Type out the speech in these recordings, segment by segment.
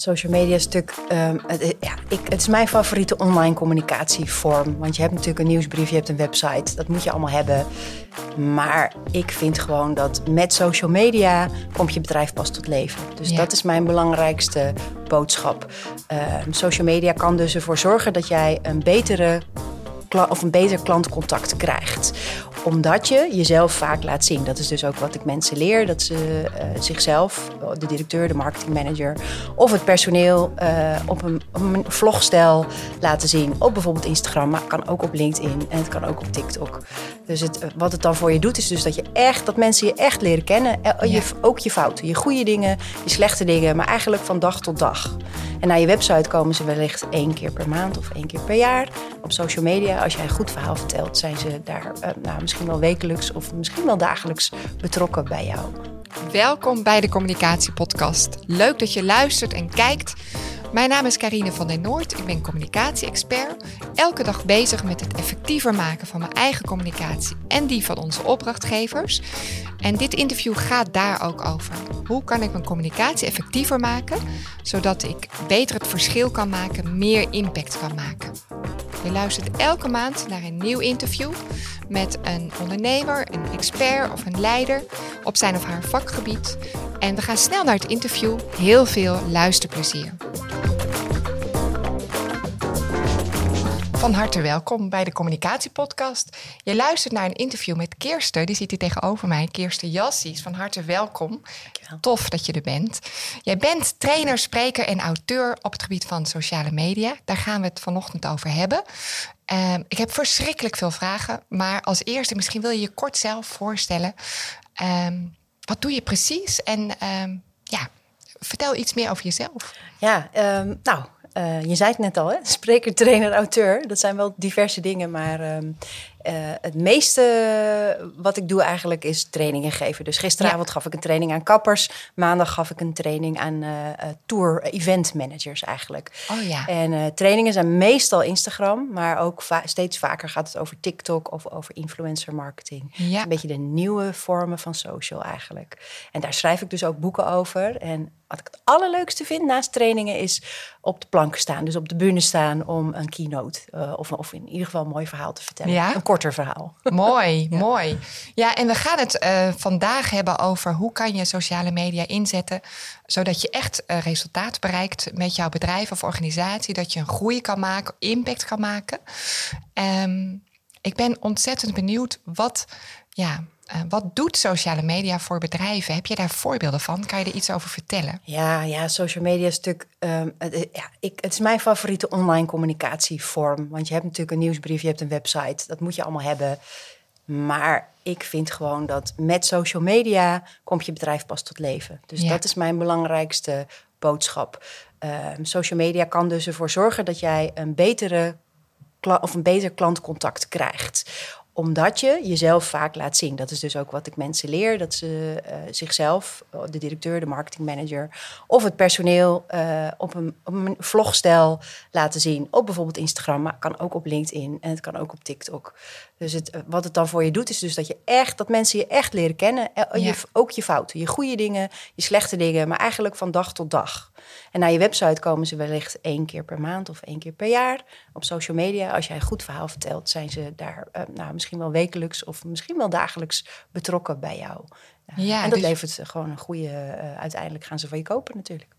Social media is natuurlijk, ehm, het, ja, ik, het is mijn favoriete online communicatievorm. Want je hebt natuurlijk een nieuwsbrief, je hebt een website, dat moet je allemaal hebben. Maar ik vind gewoon dat met social media komt je bedrijf pas tot leven. Dus Ja. dat is mijn belangrijkste boodschap. Ehm, social media kan dus ervoor zorgen dat jij een betere of een beter klantcontact krijgt. Omdat je jezelf vaak laat zien. Dat is dus ook wat ik mensen leer. Dat ze eh, zichzelf, de directeur, de marketingmanager of het personeel eh, op, een, op een vlogstijl laten zien. Op bijvoorbeeld Instagram, maar kan ook op LinkedIn en het kan ook op TikTok. Dus het, eh, wat het dan voor je doet, is dus dat je echt, dat mensen je echt leren kennen. Eh, je, Ja. ook je fouten, je goede dingen, je slechte dingen, maar eigenlijk van dag tot dag. En naar je website komen ze wellicht één keer per maand of één keer per jaar. Op social media, als jij een goed verhaal vertelt, zijn ze daar eh, nou, misschien wel wekelijks of misschien wel dagelijks betrokken bij jou. Welkom bij de Communicatiepodcast. Leuk dat je luistert en kijkt. Mijn naam is Carine van den Noord. Ik ben communicatie-expert. Elke dag bezig met het effectiever maken van mijn eigen communicatie en die van onze opdrachtgevers. En dit interview gaat daar ook over. Hoe kan ik mijn communicatie effectiever maken, zodat ik beter het verschil kan maken, meer impact kan maken? Je luistert elke maand naar een nieuw interview met een ondernemer, een expert of een leider op zijn of haar vakgebied. En we gaan snel naar het interview. Heel veel luisterplezier. Van harte welkom bij de Communicatiepodcast. Je luistert naar een interview met Kirsten, die zit hier tegenover mij. Kirsten Jassies, van harte welkom. Dankjewel. Tof dat je er bent. Jij bent trainer, spreker en auteur op het gebied van sociale media. Daar gaan we het vanochtend over hebben. Ehm, ik heb verschrikkelijk veel vragen, maar als eerste misschien wil je je kort zelf voorstellen. Ehm, wat doe je precies? En ehm, ja, vertel iets meer over jezelf. Ja, nou, eh, je zei het net al, hè? spreker, trainer, auteur. Dat zijn wel diverse dingen, maar ehm, eh, het meeste wat ik doe eigenlijk is trainingen geven. Dus gisteravond gaf ik een training aan kappers. Maandag gaf ik een training aan eh, tour event managers eigenlijk. Oh ja. En trainingen zijn meestal Instagram, maar ook va- steeds vaker gaat het over TikTok of over influencer marketing. Ja. Een beetje de nieuwe vormen van social eigenlijk. En daar schrijf ik dus ook boeken over. En wat ik het allerleukste vind naast trainingen is op de plank staan. Dus op de bühne staan om een keynote of, of in ieder geval een mooi verhaal te vertellen. Ja? Een korter verhaal. Mooi, mooi. Ja, en we gaan het eh, vandaag hebben over hoe kan je sociale media inzetten zodat je echt eh, resultaat bereikt met jouw bedrijf of organisatie, dat je een groei kan maken, impact kan maken. Ehm, ik ben ontzettend benieuwd wat, ja, eh, wat doet sociale media voor bedrijven? Heb je daar voorbeelden van? Kan je er iets over vertellen? Ja, ja, social media is natuurlijk. ehm, het, eh, ja, ik, het is mijn favoriete online communicatievorm. Want je hebt natuurlijk een nieuwsbrief, je hebt een website. Dat moet je allemaal hebben. Maar ik vind gewoon dat met social media komt je bedrijf pas tot leven. Dus Ja. dat is mijn belangrijkste boodschap. Ehm, social media kan dus ervoor zorgen dat jij een betere of een beter klantcontact krijgt omdat je jezelf vaak laat zien. Dat is dus ook wat ik mensen leer. Dat ze eh, zichzelf, de directeur, de marketingmanager of het personeel eh, op, een, op een vlogstijl laten zien. Op bijvoorbeeld Instagram, maar kan ook op LinkedIn en het kan ook op TikTok. Dus het, eh, wat het dan voor je doet, is dus dat je echt, dat mensen je echt leren kennen. Eh, je- Ja. ook je fouten, je goede dingen, je slechte dingen, maar eigenlijk van dag tot dag. En naar je website komen ze wellicht één keer per maand of één keer per jaar. Op social media, als jij een goed verhaal vertelt, zijn ze daar eh, nou, misschien wel wekelijks of misschien wel dagelijks betrokken bij jou. Eh, Ja, en dat dus- levert gewoon een goede, eh, uiteindelijk gaan ze van je kopen natuurlijk.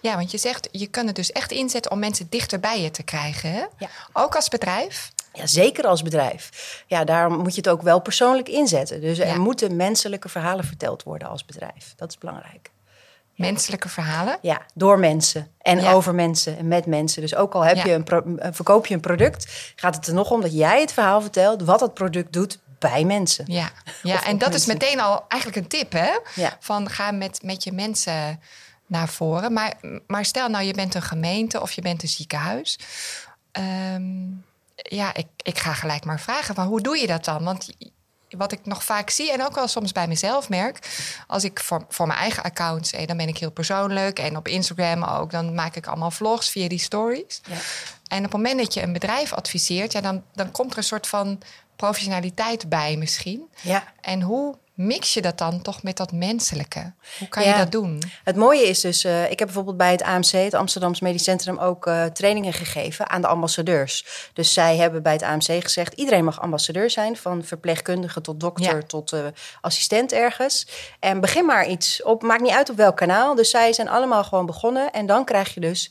Ja, want je zegt je kan het dus echt inzetten om mensen dichter bij je te krijgen. Hè? Ja. Ook als bedrijf. Ja, zeker als bedrijf. Ja, daarom moet je het ook wel persoonlijk inzetten. Dus Ja. er moeten menselijke verhalen verteld worden als bedrijf. Dat is belangrijk. Menselijke verhalen. Ja, door mensen en Ja. over mensen en met mensen. Dus ook al heb Ja. je een pro- eh, verkoop je een product, gaat het er nog om dat jij het verhaal vertelt wat dat product doet bij mensen. Ja, ja Of en dat is meteen al eigenlijk een tip, hè? Ja. Van ga met, met je mensen naar voren. Maar, maar stel nou, je bent een gemeente of je bent een ziekenhuis. Ehm, ja, ik, ik ga gelijk maar vragen, van hoe doe je dat dan? Want wat ik nog vaak zie en ook wel soms bij mezelf merk, als ik voor, voor mijn eigen accounts, eh, dan ben ik heel persoonlijk en op Instagram ook, dan maak ik allemaal vlogs via die stories. Ja. En op het moment dat je een bedrijf adviseert, ja, dan, dan komt er een soort van professionaliteit bij misschien. Ja. En hoe mix je dat dan toch met dat menselijke? Hoe kan Ja. je dat doen? Het mooie is dus, eh, ik heb bijvoorbeeld bij het AMC, het Amsterdams Medisch Centrum, ook eh, trainingen gegeven aan de ambassadeurs. Dus zij hebben bij het AMC gezegd: iedereen mag ambassadeur zijn, van verpleegkundige tot dokter Ja. tot eh, assistent ergens. En begin maar iets op, maakt niet uit op welk kanaal. Dus zij zijn allemaal gewoon begonnen. En dan krijg je dus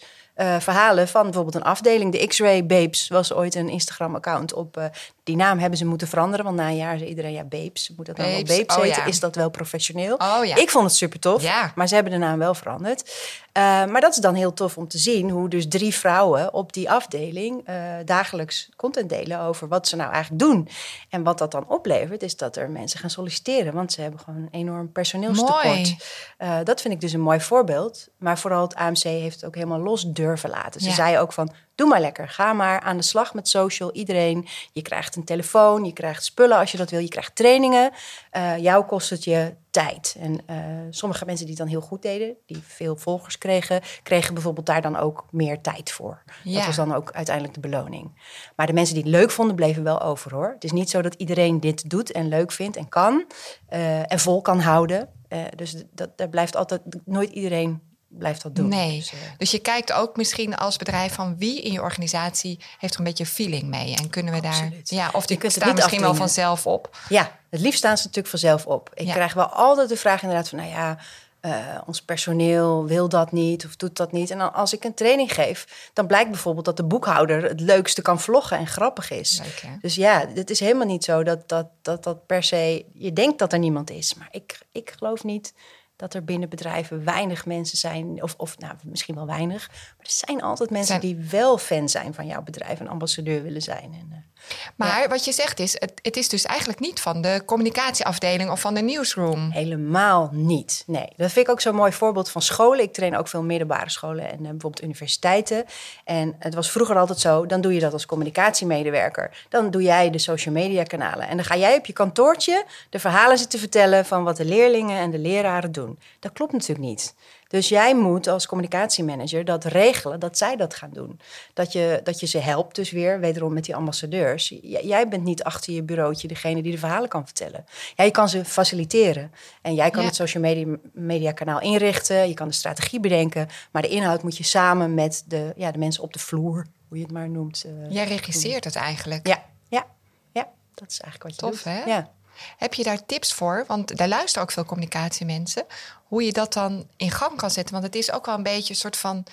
verhalen van bijvoorbeeld een afdeling. De X-Ray Babes was ooit een Instagram-account op. die naam hebben ze moeten veranderen, want na een jaar zei iedereen ja, Babes. Moet dat nou wel Babes, oh heten? ja. Is dat wel professioneel? Oh ja. Ik vond het super tof, Ja. maar ze hebben de naam wel veranderd. Eh, maar dat is dan heel tof om te zien hoe dus drie vrouwen op die afdeling eh, dagelijks content delen over wat ze nou eigenlijk doen. En wat dat dan oplevert, is dat er mensen gaan solliciteren, want ze hebben gewoon een enorm personeelstekort. Mooi. Eh, dat vind ik dus een mooi voorbeeld. Maar vooral het AMC heeft het ook helemaal los durven laten. Ze zei ook van, doe maar lekker. Ga maar aan de slag met social. Iedereen, je krijgt een telefoon, je krijgt spullen als je dat wil. Je krijgt trainingen. Eh, jou kost het je tijd. En eh, sommige mensen die het dan heel goed deden, die veel volgers kregen, kregen bijvoorbeeld daar dan ook meer tijd voor. Ja. Dat was dan ook uiteindelijk de beloning. Maar de mensen die het leuk vonden, bleven wel over hoor. Het is niet zo dat iedereen dit doet en leuk vindt en kan eh, en vol kan houden. Dus dat, daar blijft altijd, nooit iedereen blijft dat doen. Nee. Dus, eh, Dus je kijkt ook misschien als bedrijf van wie in je organisatie heeft er een beetje feeling mee. En kunnen we daar. Ja, of die staan misschien wel afdwingen. vanzelf op. Ja, het liefst staan ze natuurlijk vanzelf op. Ik Ja. krijg wel altijd de vraag inderdaad van, nou ja, eh, ons personeel wil dat niet of doet dat niet. En dan als ik een training geef, dan blijkt bijvoorbeeld dat de boekhouder het leukste kan vloggen en grappig is. Leuk? Dus ja, het is helemaal niet zo dat dat, dat dat per se, je denkt dat er niemand is. Maar ik, ik geloof niet dat er binnen bedrijven weinig mensen zijn, of, of nou, misschien wel weinig. Maar er zijn altijd mensen Zijn- die wel fan zijn van jouw bedrijf en ambassadeur willen zijn. En, eh, Maar wat je zegt is, het, het is dus eigenlijk niet van de communicatieafdeling of van de newsroom. Helemaal niet. Nee, dat vind ik ook zo'n mooi voorbeeld van scholen. Ik train ook veel middelbare scholen en eh, bijvoorbeeld universiteiten. En het was vroeger altijd zo, dan doe je dat als communicatiemedewerker. Dan doe jij de social media kanalen. En dan ga jij op je kantoortje de verhalen zitten vertellen van wat de leerlingen en de leraren doen. Dat klopt natuurlijk niet. Dus jij moet als communicatiemanager dat regelen, dat zij dat gaan doen. Dat je, dat je ze helpt, dus weer wederom met die ambassadeurs. J- jij bent niet achter je bureautje degene die de verhalen kan vertellen. Ja, je kan ze faciliteren. En jij kan Ja. het social media, media kanaal inrichten, je kan de strategie bedenken. Maar de inhoud moet je samen met de, ja, de mensen op de vloer, hoe je het maar noemt. eh, Jij regisseert het eigenlijk. Ja, ja, ja, dat is eigenlijk wat je Tof, doet. hè? Ja. Heb je daar tips voor? Want daar luisteren ook veel communicatiemensen. Hoe je dat dan in gang kan zetten. Want het is ook wel een beetje een soort van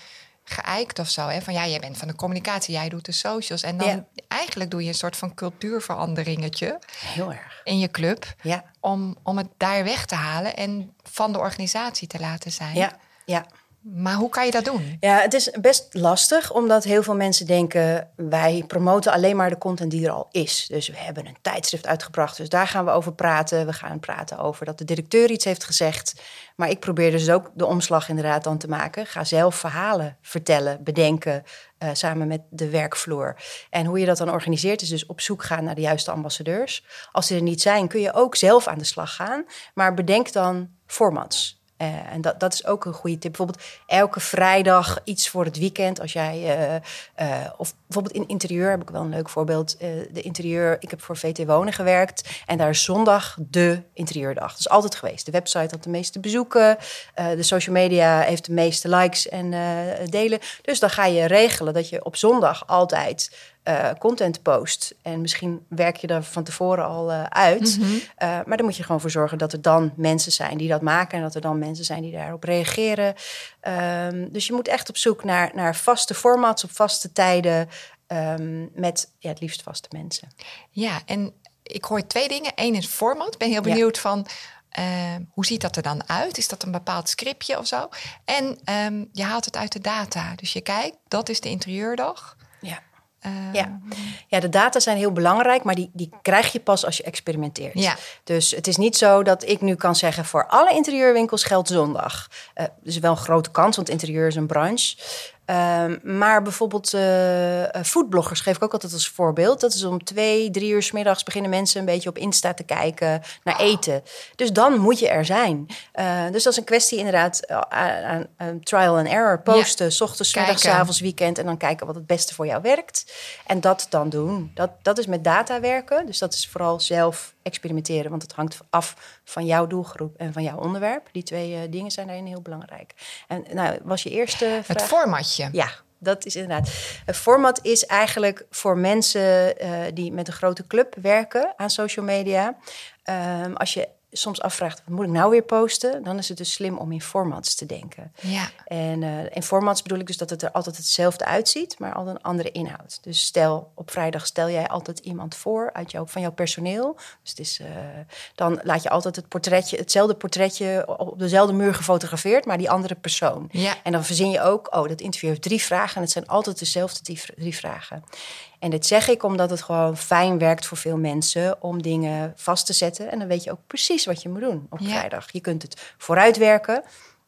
geëikt of zo. Hè? Van ja, jij bent van de communicatie, jij doet de socials. En dan Ja. eigenlijk doe je een soort van cultuurveranderingetje Heel erg. in je club. Ja, Om, om het daar weg te halen en van de organisatie te laten zijn. ja, ja. Maar hoe kan je dat doen? Ja, het is best lastig, omdat heel veel mensen denken... wij promoten alleen maar de content die er al is. Dus we hebben een tijdschrift uitgebracht, dus daar gaan we over praten. We gaan praten over dat de directeur iets heeft gezegd. Maar ik probeer dus ook de omslag inderdaad dan te maken. Ga zelf verhalen vertellen, bedenken, eh, samen met de werkvloer. En hoe je dat dan organiseert is dus op zoek gaan naar de juiste ambassadeurs. Als die er niet zijn, kun je ook zelf aan de slag gaan. Maar bedenk dan formats. Eh, en dat, dat is ook een goede tip. Bijvoorbeeld elke vrijdag iets voor het weekend. Als jij, eh, eh, of bijvoorbeeld in interieur heb ik wel een leuk voorbeeld. De interieur, ik heb voor VT Wonen gewerkt. En daar is zondag de interieurdag. Dat is altijd geweest. De website had de meeste bezoeken. de social media heeft de meeste likes en delen. Dus dan ga je regelen dat je op zondag altijd eh, content post. En misschien werk je er van tevoren al eh, uit. Eh, maar dan moet je gewoon voor zorgen dat er dan mensen zijn die dat maken. En dat er dan mensen zijn die daarop reageren. Ehm, dus je moet echt op zoek naar, naar vaste formats op vaste tijden. ehm, met ja, het liefst vaste mensen. Ja, en ik hoor twee dingen. Eén is format. Ik ben heel Ja. benieuwd van eh, hoe ziet dat er dan uit? Is dat een bepaald scriptje of zo? En ehm, je haalt het uit de data. Dus je kijkt, dat is de interieurdag. Ja. Ja. ja, de data zijn heel belangrijk, maar die, die krijg je pas als je experimenteert. Ja. Dus het is niet zo dat ik nu kan zeggen voor alle interieurwinkels geldt zondag. Dat is wel een grote kans, want interieur is een branche. Ehm, maar bijvoorbeeld eh, foodbloggers geef ik ook altijd als voorbeeld. Dat is om twee, drie uur s middags beginnen mensen een beetje op Insta te kijken naar eten. Dus dan moet je er zijn. Eh, dus dat is een kwestie inderdaad aan, trial and error. Posten, s ochtends, 's middags, avonds, weekend. En dan kijken wat het beste voor jou werkt. En dat dan doen. Dat, dat is met data werken. Dus dat is vooral zelf experimenteren, want het hangt af van jouw doelgroep en van jouw onderwerp. Die twee eh, dingen zijn daarin heel belangrijk. En nou, was je eerste vraag? Het formatje. Ja, dat is inderdaad. Het format is eigenlijk voor mensen uh, die met een grote club werken aan social media. Um, als je soms afvraagt, wat moet ik nou weer posten? Dan is het dus slim om in formats te denken. Ja. En uh, in formats bedoel ik dus dat het er altijd hetzelfde uitziet, maar altijd een andere inhoud. Dus stel, op vrijdag stel jij altijd iemand voor uit jouw, van jouw personeel. Dus het is, uh, dan laat je altijd het portretje, hetzelfde portretje op dezelfde muur gefotografeerd, maar die andere persoon. Ja. En dan verzin je ook, oh, dat interview heeft drie vragen en het zijn altijd dezelfde drie vragen. En dit zeg ik omdat het gewoon fijn werkt voor veel mensen om dingen vast te zetten. En dan weet je ook precies wat je moet doen op Ja. vrijdag. Je kunt het vooruitwerken.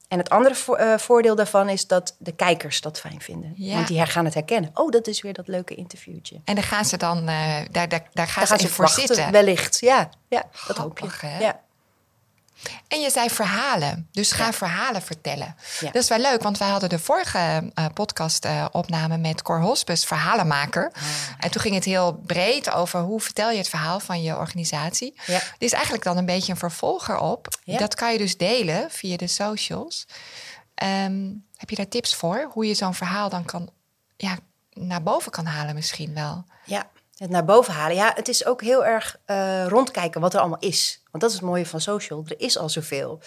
En het andere vo- eh, voordeel daarvan is dat de kijkers dat fijn vinden. Ja. Want die gaan het herkennen. Oh, dat is weer dat leuke interviewtje. En dan gaan ze dan, eh, daar, daar, daar gaan Daar ze, gaan ze voor wachten, zitten. wellicht. Ja, ja dat hoop je. hè? Ja. En je zei verhalen. Dus ga Ja. verhalen vertellen. Ja. Dat is wel leuk, want wij hadden de vorige eh, podcast eh, opname met Cor Hospes, verhalenmaker. Ah, En toen ging het heel breed over hoe vertel je het verhaal van je organisatie. Dit is eigenlijk dan een beetje een vervolger op. Dat kan je dus delen via de socials. Ehm, heb je daar tips voor? Hoe je zo'n verhaal dan kan, ja, naar boven kan halen misschien wel? Ja, het naar boven halen. Ja, het is ook heel erg eh, rondkijken wat er allemaal is. Want dat is het mooie van social. Er is al zoveel.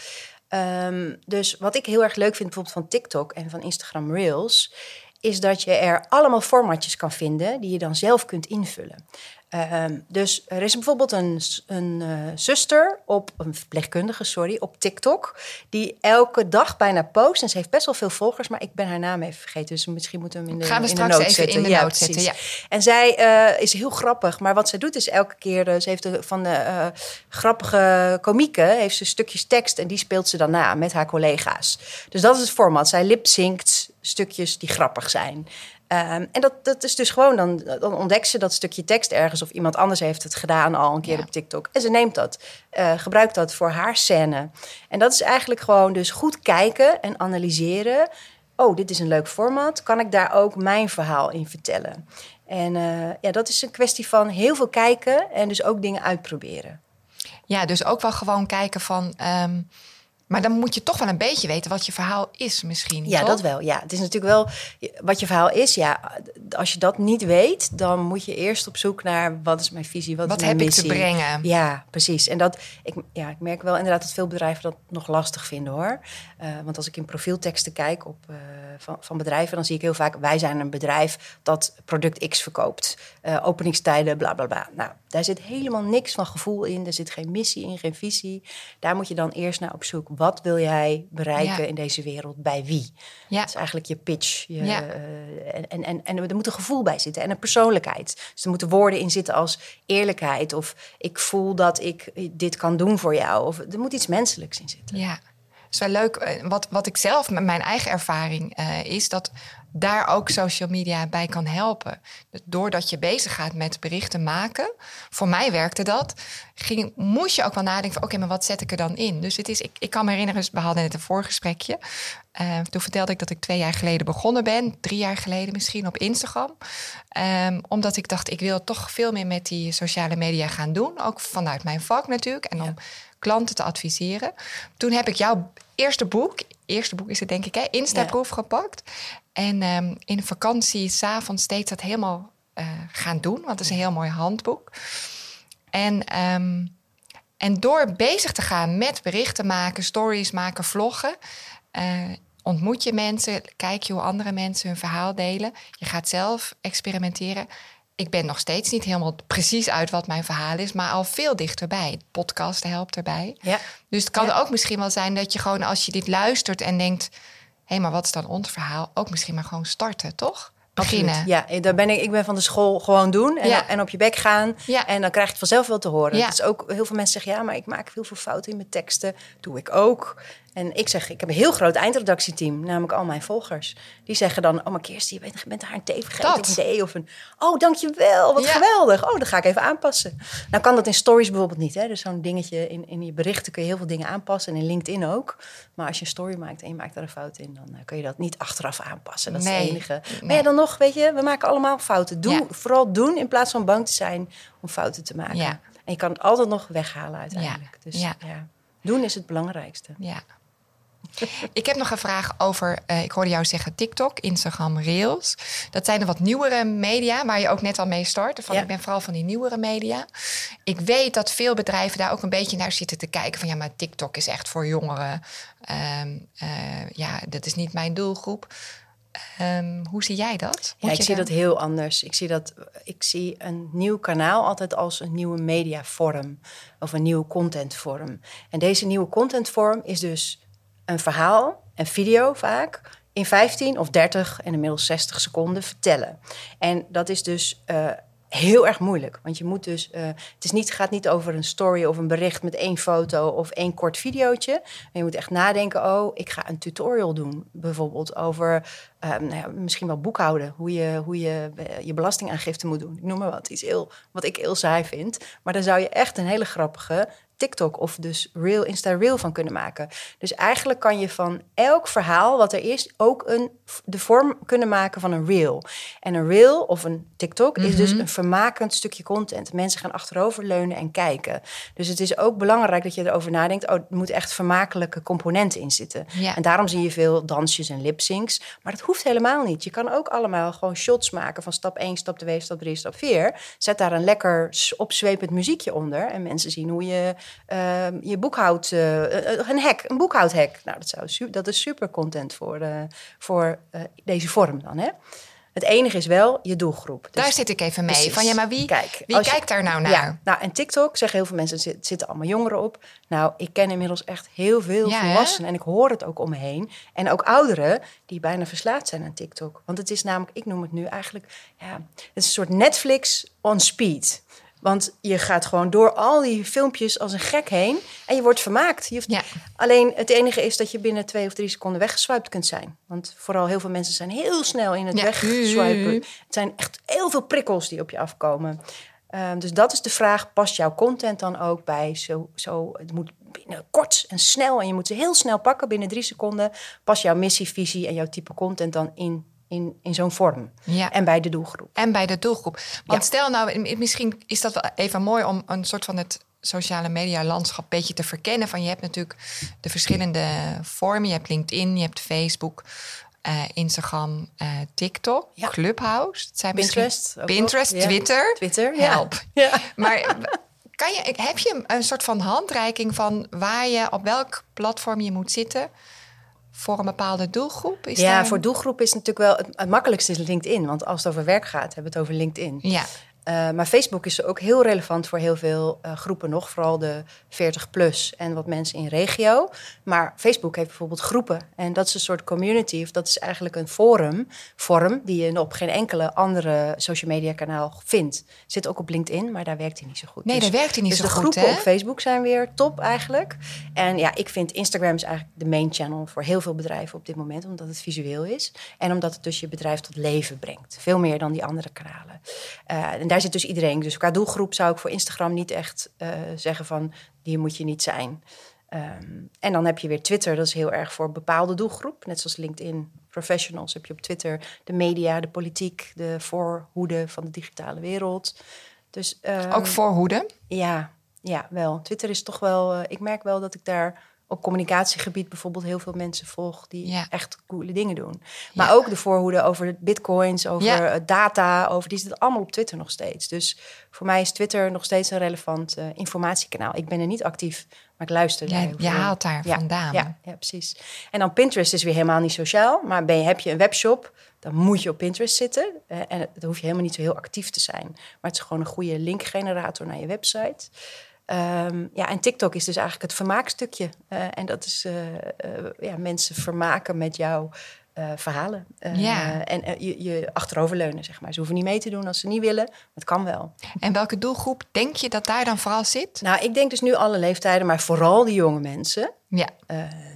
Ehm, dus wat ik heel erg leuk vind bijvoorbeeld van TikTok en van Instagram Reels... is dat je er allemaal formatjes kan vinden die je dan zelf kunt invullen. Ehm, dus er is bijvoorbeeld een, een eh, zuster op, een verpleegkundige, sorry, op TikTok, die elke dag bijna post. En ze heeft best wel veel volgers, maar ik ben haar naam even vergeten. Dus misschien moeten we hem in de, Gaan we in straks de even zetten. in de Ja, noot zetten, precies. En zij eh, is heel grappig, maar wat zij doet is elke keer, eh, ze heeft de, van de grappige komieken, heeft ze stukjes tekst en die speelt ze dan na met haar collega's. Dus dat is het format. Zij lipzinkt stukjes die grappig zijn. Ehm, en dat, dat is dus gewoon, dan, dan ontdekt ze dat stukje tekst ergens of iemand anders heeft het gedaan al een keer Ja. op TikTok. En ze neemt dat, eh, gebruikt dat voor haar scène. En dat is eigenlijk gewoon dus goed kijken en analyseren. Oh, dit is een leuk format. Kan ik daar ook mijn verhaal in vertellen? En eh, ja, dat is een kwestie van heel veel kijken en dus ook dingen uitproberen. Ja, dus ook wel gewoon kijken van. ehm, maar dan moet je toch wel een beetje weten wat je verhaal is, misschien. Ja, toch? dat wel. Ja, het is natuurlijk wel wat je verhaal is. Ja, als je dat niet weet, dan moet je eerst op zoek naar wat is mijn visie, wat, Wat is mijn heb ik te brengen? Ja, precies. En dat ik, ja, ik merk wel inderdaad dat veel bedrijven dat nog lastig vinden hoor. Eh, want als ik in profielteksten kijk op, eh, van, van bedrijven, dan zie ik heel vaak: wij zijn een bedrijf dat product X verkoopt. Eh, openingstijden, bla bla bla. Nou, daar zit helemaal niks van gevoel in. Er zit geen missie in, geen visie. Daar moet je dan eerst naar op zoek. Wat wil jij bereiken Ja. in deze wereld? Bij wie? Ja. Dat is eigenlijk je pitch. Je, Ja. eh, en, en, en, en er moet een gevoel bij zitten en een persoonlijkheid. Dus er moeten woorden in zitten als eerlijkheid. Of ik voel dat ik dit kan doen voor jou. Of er moet iets menselijks in zitten. Ja, het is wel leuk. Eh, Wat, wat ik zelf met mijn eigen ervaring eh, is dat daar ook social media bij kan helpen. Dus Doordat je bezig gaat met berichten maken, voor mij werkte dat, ging, moest je ook wel nadenken van oké, maar wat zet ik er dan in? Dus het is, ik, ik kan me herinneren, we hadden net een voorgesprekje. Eh, toen vertelde ik dat ik twee jaar geleden begonnen ben, drie jaar geleden misschien op Instagram. Ehm, omdat ik dacht, ik wil toch veel meer met die sociale media gaan doen. Ook vanuit mijn vak natuurlijk. En om klanten te adviseren. Toen heb ik jouw eerste boek, eerste boek is het denk ik, hè, Instaproef gepakt. En ehm, in de vakantie, s'avonds steeds dat helemaal eh, gaan doen. Want het is een heel mooi handboek. En, ehm, en door bezig te gaan met berichten maken, stories maken, vloggen, eh, ontmoet je mensen, kijk je hoe andere mensen hun verhaal delen. Je gaat zelf experimenteren. Ik ben nog steeds niet helemaal precies uit wat mijn verhaal is, maar al veel dichterbij. Podcast helpt erbij. Ja. Dus het kan Ja. ook misschien wel zijn dat je gewoon als je dit luistert en denkt: hé, maar wat is dan ons verhaal? Ook misschien maar gewoon starten, toch? Beginnen. Absoluut. Ja, daar ben ik, ik ben van de school gewoon doen en, Ja. en op je bek gaan. Ja. En dan krijg je het vanzelf wel te horen. Ja. Het is ook, heel veel mensen zeggen, ja, maar ik maak heel veel fouten in mijn teksten. Doe ik ook. En ik zeg, ik heb een heel groot eindredactieteam, namelijk al mijn volgers. Die zeggen dan, oh maar Kirsten, je bent, bent haar een T vergeten een D of een... Oh, dankjewel, wat Ja. geweldig. Oh, dan ga ik even aanpassen. Nou kan dat in stories bijvoorbeeld niet. Hè? Dus zo'n dingetje in, in je berichten kun je heel veel dingen aanpassen. En in LinkedIn ook. Maar als je een story maakt en je maakt daar een fout in... dan eh, kun je dat niet achteraf aanpassen. Dat is het enige. Maar ja, dan nog, weet je, we maken allemaal fouten. Doe, Ja. Vooral doen in plaats van bang te zijn om fouten te maken. Ja. En je kan het altijd nog weghalen uiteindelijk. Dus ja. doen is het belangrijkste. Ja. Ik heb nog een vraag over, eh, ik hoorde jou zeggen TikTok, Instagram, Reels. Dat zijn de wat nieuwere media, waar je ook net al mee start. Van, Ja. Ik ben vooral van die nieuwere media. Ik weet dat veel bedrijven daar ook een beetje naar zitten te kijken. Van ja, maar TikTok is echt voor jongeren. Ehm, eh, ja, dat is niet mijn doelgroep. Ehm, hoe zie jij dat? Ja, ik zie dat heel anders. Ik zie, dat, ik zie een nieuw kanaal altijd als een nieuwe mediavorm of een nieuwe contentvorm. En deze nieuwe contentvorm is dus een verhaal, een video vaak, in 15 of 30 en inmiddels 60 seconden vertellen. En dat is dus eh, heel erg moeilijk. Want je moet dus, eh, het is niet, gaat niet over een story of een bericht met één foto of één kort videootje. Maar je moet echt nadenken, oh, ik ga een tutorial doen. Bijvoorbeeld over eh, nou ja, misschien wel boekhouden. Hoe je, hoe je je belastingaangifte moet doen. Ik noem maar wat. Iets heel, wat ik heel saai vind. Maar daar zou je echt een hele grappige TikTok of dus Reel, Insta Reel van kunnen maken. Dus eigenlijk kan je van elk verhaal wat er is ook een, de vorm kunnen maken van een Reel. En een Reel of een TikTok is dus een vermakend stukje content. Mensen gaan achteroverleunen en kijken. Dus het is ook belangrijk dat je erover nadenkt. Oh, er moet echt vermakelijke componenten in zitten. Ja. En daarom zie je veel dansjes en lipsyncs. Maar dat hoeft helemaal niet. Je kan ook allemaal gewoon shots maken van stap 1, stap 2, stap 3, stap 4. Zet daar een lekker opzwepend muziekje onder. En mensen zien hoe je ehm, je boekhoud... eh, eh, een hack, een boekhoudhack. Nou, dat, zou, dat is super content voor, eh, voor deze vorm dan, hè? Het enige is wel je doelgroep. Dus- Daar zit ik even mee. Precies. Van ja, maar wie, Kijk, wie kijkt daar nou naar? Ja, nou, en TikTok zeggen heel veel mensen, er zit- zitten allemaal jongeren op. Nou, ik ken inmiddels echt heel veel Ja, hè? volwassenen en ik hoor het ook om me heen. En ook ouderen die bijna verslaafd zijn aan TikTok. Want het is namelijk, ik noem het nu eigenlijk, ja, het is een soort Netflix on speed. Want je gaat gewoon door al die filmpjes als een gek heen en je wordt vermaakt. Je hoeft, Ja. Alleen het enige is dat je binnen twee of drie seconden weggeswiped kunt zijn. Want vooral heel veel mensen zijn heel snel in het Ja. wegswipen. Het zijn echt heel veel prikkels die op je afkomen. Ehm, dus dat is de vraag, past jouw content dan ook bij zo, zo... Het moet binnen kort en snel en je moet ze heel snel pakken binnen drie seconden. Past jouw missie, visie en jouw type content dan in, in, in zo'n vorm? Ja. En bij de doelgroep. En bij de doelgroep. Want Ja. stel nou, misschien is dat wel even mooi om een soort van het sociale media landschap een beetje te verkennen. Van je hebt natuurlijk de verschillende vormen. Je hebt LinkedIn, je hebt Facebook, eh, Instagram, eh, TikTok, Ja. Clubhouse. Het zijn Pinterest. ook. Pinterest. Twitter. Twitter, ja. Help. Ja. Maar kan je, heb je een soort van handreiking van waar je op welk platform je moet zitten voor een bepaalde doelgroep? Is ja, daar- voor doelgroep is natuurlijk wel... Het, het makkelijkste is LinkedIn. Want als het over werk gaat, hebben we het over LinkedIn. Ja, Uh, maar Facebook is ook heel relevant voor heel veel uh, groepen nog. Vooral de 40 plus en wat mensen in regio. Maar Facebook heeft bijvoorbeeld groepen. En dat is een soort community. Of dat is eigenlijk een forum. Vorm die je op geen enkele andere social media kanaal vindt. Zit ook op LinkedIn, maar daar werkt hij niet zo goed. nee, Dus- daar werkt hij niet dus zo de goed, groepen hè? op Facebook zijn weer top eigenlijk. En ja, ik vind Instagram is eigenlijk de main channel voor heel veel bedrijven op dit moment. Omdat het visueel is. En omdat het dus je bedrijf tot leven brengt. Veel meer dan die andere kanalen. Uh, en daar zit dus iedereen. Dus qua doelgroep zou ik voor Instagram niet echt uh, zeggen van... die moet je niet zijn. Um, en dan heb je weer Twitter. Dat is heel erg voor een bepaalde doelgroep. Net zoals LinkedIn Professionals heb je op Twitter de media, de politiek... de voorhoede van de digitale wereld. Dus, um, Ook voorhoede? Ja, ja, wel. Twitter is toch wel... Uh, ik merk wel dat ik daar op communicatiegebied bijvoorbeeld heel veel mensen volg die ja. echt coole dingen doen. Maar ja. ook de voorhoede over bitcoins, over ja. data, over die zit allemaal op Twitter nog steeds. Dus voor mij is Twitter nog steeds een relevant uh, informatiekanaal. Ik ben er niet actief, maar ik luister. Ja, je haalt daar vandaan. Ja, ja, precies. En dan Pinterest is weer helemaal niet sociaal, maar ben je, heb je een webshop, dan moet je op Pinterest zitten. Uh, en dan hoef je helemaal niet zo heel actief te zijn. Maar het is gewoon een goede linkgenerator naar je website. Um, ja, en TikTok is dus eigenlijk het vermaakstukje. Uh, en dat is uh, uh, ja, mensen vermaken met jouw verhalen. ja. En je, je achteroverleunen, zeg maar. Ze hoeven niet mee te doen als ze niet willen. Het kan wel. En welke doelgroep denk je dat daar dan vooral zit? Nou, ik denk dus nu alle leeftijden, maar vooral de jonge mensen. Ja.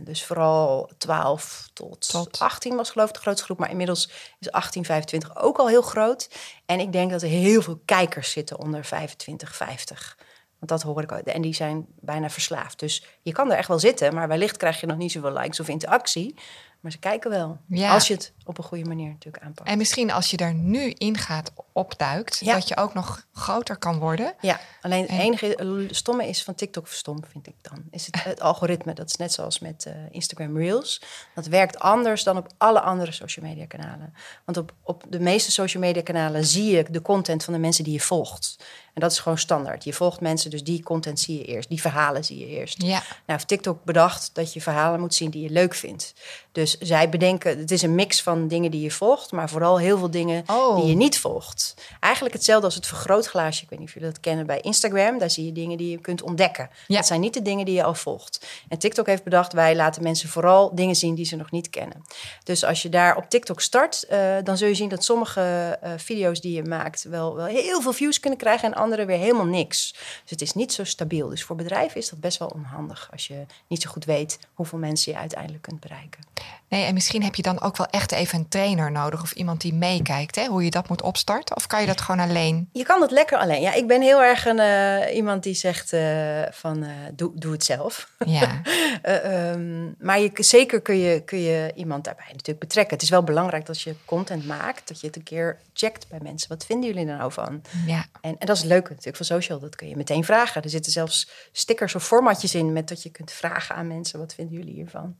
dus vooral 12 tot, tot 18 was geloof ik de grootste groep. Maar inmiddels is 18, 25 ook al heel groot. En ik denk dat er heel veel kijkers zitten onder 25, 50. Want dat hoor ik ook. En die zijn bijna verslaafd. Dus je kan er echt wel zitten, maar wellicht krijg je nog niet zoveel likes of interactie. Maar ze kijken wel. Ja. Als je het op een goede manier natuurlijk aanpakt. En misschien als je er nu in gaat opduikt, Ja. dat je ook nog groter kan worden. Ja, alleen het En- enige stomme is van TikTok stom, vind ik dan. Is het, het algoritme. Dat is net zoals met eh, Instagram Reels. Dat werkt anders dan op alle andere social media kanalen. Want op, op de meeste social media kanalen zie je de content van de mensen die je volgt. En dat is gewoon standaard. Je volgt mensen, dus die content zie je eerst. Die verhalen zie je eerst. Ja, Nou, heeft TikTok bedacht dat je verhalen moet zien die je leuk vindt. Dus zij bedenken, het is een mix van dingen die je volgt, maar vooral heel veel dingen Oh. die je niet volgt. Eigenlijk hetzelfde als het vergrootglaasje. Ik weet niet of jullie dat kennen bij Instagram. Daar zie je dingen die je kunt ontdekken. Ja. Dat zijn niet de dingen die je al volgt. En TikTok heeft bedacht, wij laten mensen vooral dingen zien die ze nog niet kennen. Dus als je daar op TikTok start, eh, dan zul je zien dat sommige eh, video's die je maakt wel, wel heel veel views kunnen krijgen en andere weer helemaal niks. Dus het is niet zo stabiel. Dus voor bedrijven is dat best wel onhandig als je niet zo goed weet hoeveel mensen je uiteindelijk kunt bereiken. nee, en misschien heb je dan ook wel echt even een trainer nodig of iemand die meekijkt, hè, hoe je dat moet opstarten. Of kan je dat gewoon alleen? Je kan dat lekker alleen. Ja, ik ben heel erg een, eh, iemand die zegt eh, van eh, doe, doe het zelf. Ja, Eh, ehm, maar je, zeker kun je, kun je iemand daarbij natuurlijk betrekken. Het is wel belangrijk dat je content maakt, dat je het een keer checkt bij mensen. Wat vinden jullie er nou van? ja. En, en dat is het leuke natuurlijk van social. Dat kun je meteen vragen. Er zitten zelfs stickers of formatjes in met dat je kunt vragen aan mensen. Wat vinden jullie hiervan?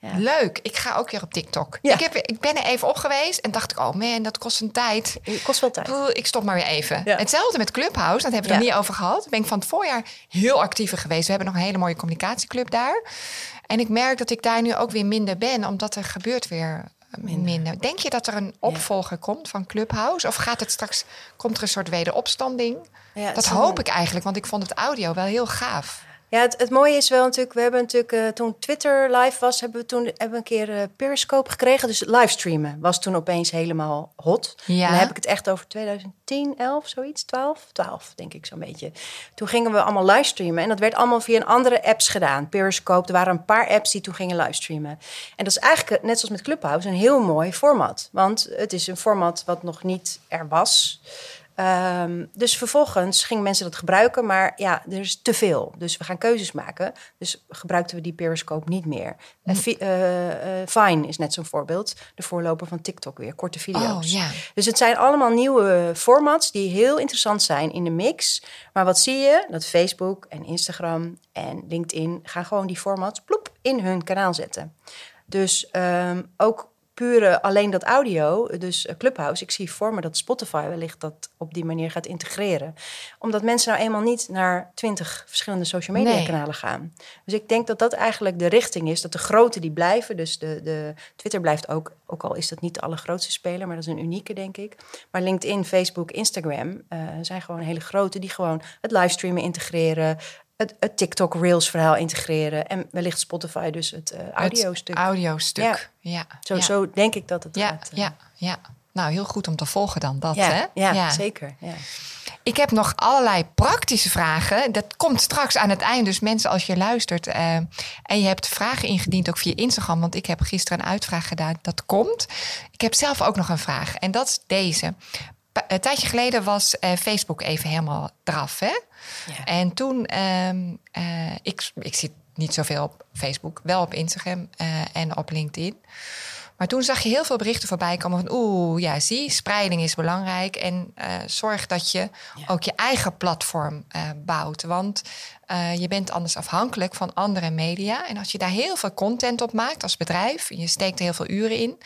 Ja. Leuk, ik ga ook weer op TikTok. Ja. Ik, heb, ik ben er even op geweest en dacht ik, oh man, dat kost een tijd. Het kost wel tijd. Ik stop maar weer even. Ja. Hetzelfde met Clubhouse, dat hebben we niet over gehad. Ben ik van het voorjaar heel actiever geweest. We hebben nog een hele mooie communicatieclub daar. En ik merk dat ik daar nu ook weer minder ben, omdat er gebeurt weer minder. Denk je dat er een opvolger komt van Clubhouse? Of gaat het straks, komt er een soort wederopstanding? Ja, dat hoop ik eigenlijk, want ik vond het audio wel heel gaaf. Ja, het, het mooie is wel natuurlijk, we hebben natuurlijk eh, toen Twitter live was, hebben we toen hebben we een keer eh, Periscope gekregen. Dus livestreamen was toen opeens helemaal hot. Ja. En dan heb ik het echt over 2010, 11, zoiets, 12, 12 denk ik zo'n beetje. Toen gingen we allemaal livestreamen en dat werd allemaal via een andere apps gedaan. Periscope, er waren een paar apps die toen gingen livestreamen. En dat is eigenlijk, net zoals met Clubhouse, een heel mooi format. Want het is een format wat nog niet er was. Ehm, dus vervolgens gingen mensen dat gebruiken, maar ja, er is te veel. Dus we gaan keuzes maken. Dus gebruikten we die Periscope niet meer. En Vi- eh, eh, Vine is net zo'n voorbeeld. De voorloper van TikTok weer, korte video's. Oh. Dus het zijn allemaal nieuwe formats die heel interessant zijn in de mix. Maar wat zie je? Dat Facebook en Instagram en LinkedIn gaan gewoon die formats ploep in hun kanaal zetten. Dus ehm, ook pure alleen dat audio, dus eh, Clubhouse. Ik zie voor me dat Spotify wellicht dat op die manier gaat integreren. Omdat mensen nou eenmaal niet naar twintig verschillende social media Nee. kanalen gaan. Dus ik denk dat dat eigenlijk de richting is. Dat de grote die blijven, dus de, de Twitter blijft ook, ook al is dat niet de allergrootste speler, maar dat is een unieke denk ik. Maar LinkedIn, Facebook, Instagram eh, zijn gewoon hele grote die gewoon het livestreamen integreren. Het, het TikTok Reels verhaal integreren. En wellicht Spotify dus het eh audiostuk. Het audiostuk. Ja. Zo, ja. zo denk ik dat het Ja, gaat. eh. ja, ja. Nou, heel goed om te volgen dan dat, ja, hè? ja, zeker. Ja. Ik heb nog allerlei praktische vragen. Dat komt straks aan het eind. Dus mensen, als je luistert eh, en je hebt vragen ingediend, ook via Instagram, want ik heb gisteren een uitvraag gedaan. Dat komt. Ik heb zelf ook nog een vraag. En dat is deze. Pa- Een tijdje geleden was eh, Facebook even helemaal draf, hè? Ja. En toen, ehm, eh, ik, ik zit niet zoveel op Facebook, wel op Instagram eh, en op LinkedIn. Maar toen zag je heel veel berichten voorbij komen van... oeh, ja, zie, spreiding is belangrijk. En eh, zorg dat je ook je eigen platform eh, bouwt. Want eh, je bent anders afhankelijk van andere media. En als je daar heel veel content op maakt als bedrijf... en je steekt er heel veel uren in...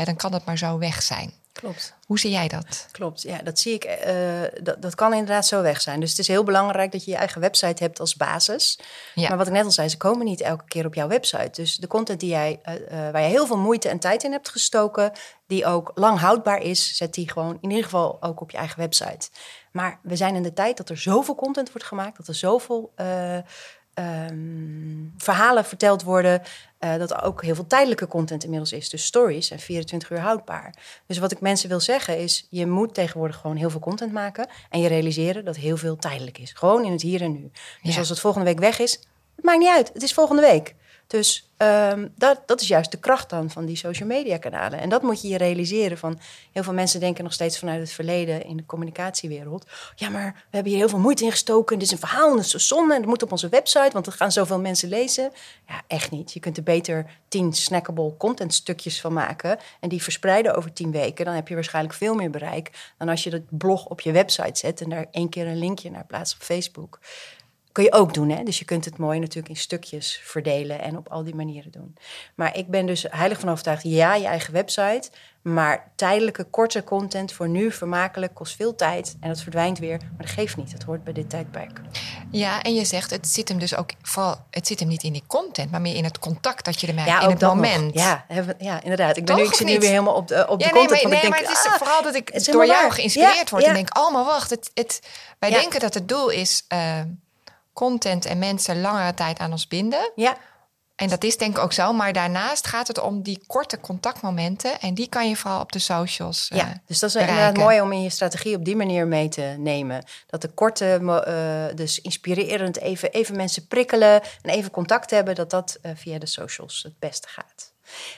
Ja, dan kan dat maar zo weg zijn. Klopt. Hoe zie jij dat? Klopt, ja, dat zie ik. eh, dat, dat kan inderdaad zo weg zijn. Dus het is heel belangrijk dat je je eigen website hebt als basis. Ja. Maar wat ik net al zei, ze komen niet elke keer op jouw website. Dus de content die jij, eh, eh, waar je heel veel moeite en tijd in hebt gestoken, die ook lang houdbaar is, zet die gewoon in ieder geval ook op je eigen website. Maar we zijn in de tijd dat er zoveel content wordt gemaakt, dat er zoveel eh, ehm, verhalen verteld worden, eh, dat er ook heel veel tijdelijke content inmiddels is. Dus stories zijn 24 uur houdbaar. Dus wat ik mensen wil zeggen is, je moet tegenwoordig gewoon heel veel content maken en je realiseren dat heel veel tijdelijk is. Gewoon in het hier en nu. Dus Ja. als het volgende week weg is, het maakt niet uit. Het is volgende week. Dus ehm, dat, dat is juist de kracht dan van die social media kanalen. En dat moet je je realiseren van... heel veel mensen denken nog steeds vanuit het verleden in de communicatiewereld... ja, maar we hebben hier heel veel moeite in gestoken... dit is een verhaal en is zo zonde en het moet op onze website... want er gaan zoveel mensen lezen. Ja, echt niet. Je kunt er beter tien snackable content stukjes van maken... en die verspreiden over tien weken. Dan heb je waarschijnlijk veel meer bereik... dan als je dat blog op je website zet... en daar één keer een linkje naar plaatst op Facebook kun je ook doen. Hè? Dus je kunt het mooi natuurlijk in stukjes verdelen en op al die manieren doen. Maar ik ben dus heilig van overtuigd, ja, je eigen website. Maar tijdelijke, korte content voor nu, vermakelijk, kost veel tijd. En dat verdwijnt weer. Maar dat geeft niet. Dat hoort bij dit tijdperk. Ja, en je zegt, het zit hem dus ook vooral, het zit hem niet in die content, maar meer in het contact dat je ermee ja, in het moment. Ja, ja, inderdaad. Ik ben nu, ik zit nu weer helemaal op de, op de content. Nee, maar, nee, maar het is ah, vooral dat ik door jou geïnspireerd word en denk, oh maar wacht, het, het, wij denken dat het doel is. Uh, content en mensen langere tijd aan ons binden. Ja. En dat is denk ik ook zo. Maar daarnaast gaat het om die korte contactmomenten. En die kan je vooral op de socials. Ja, uh, dus dat is bereiken. inderdaad mooi om in je strategie op die manier mee te nemen. Dat de korte, uh, dus inspirerend even, even mensen prikkelen en even contact hebben, dat dat uh, via de socials het beste gaat.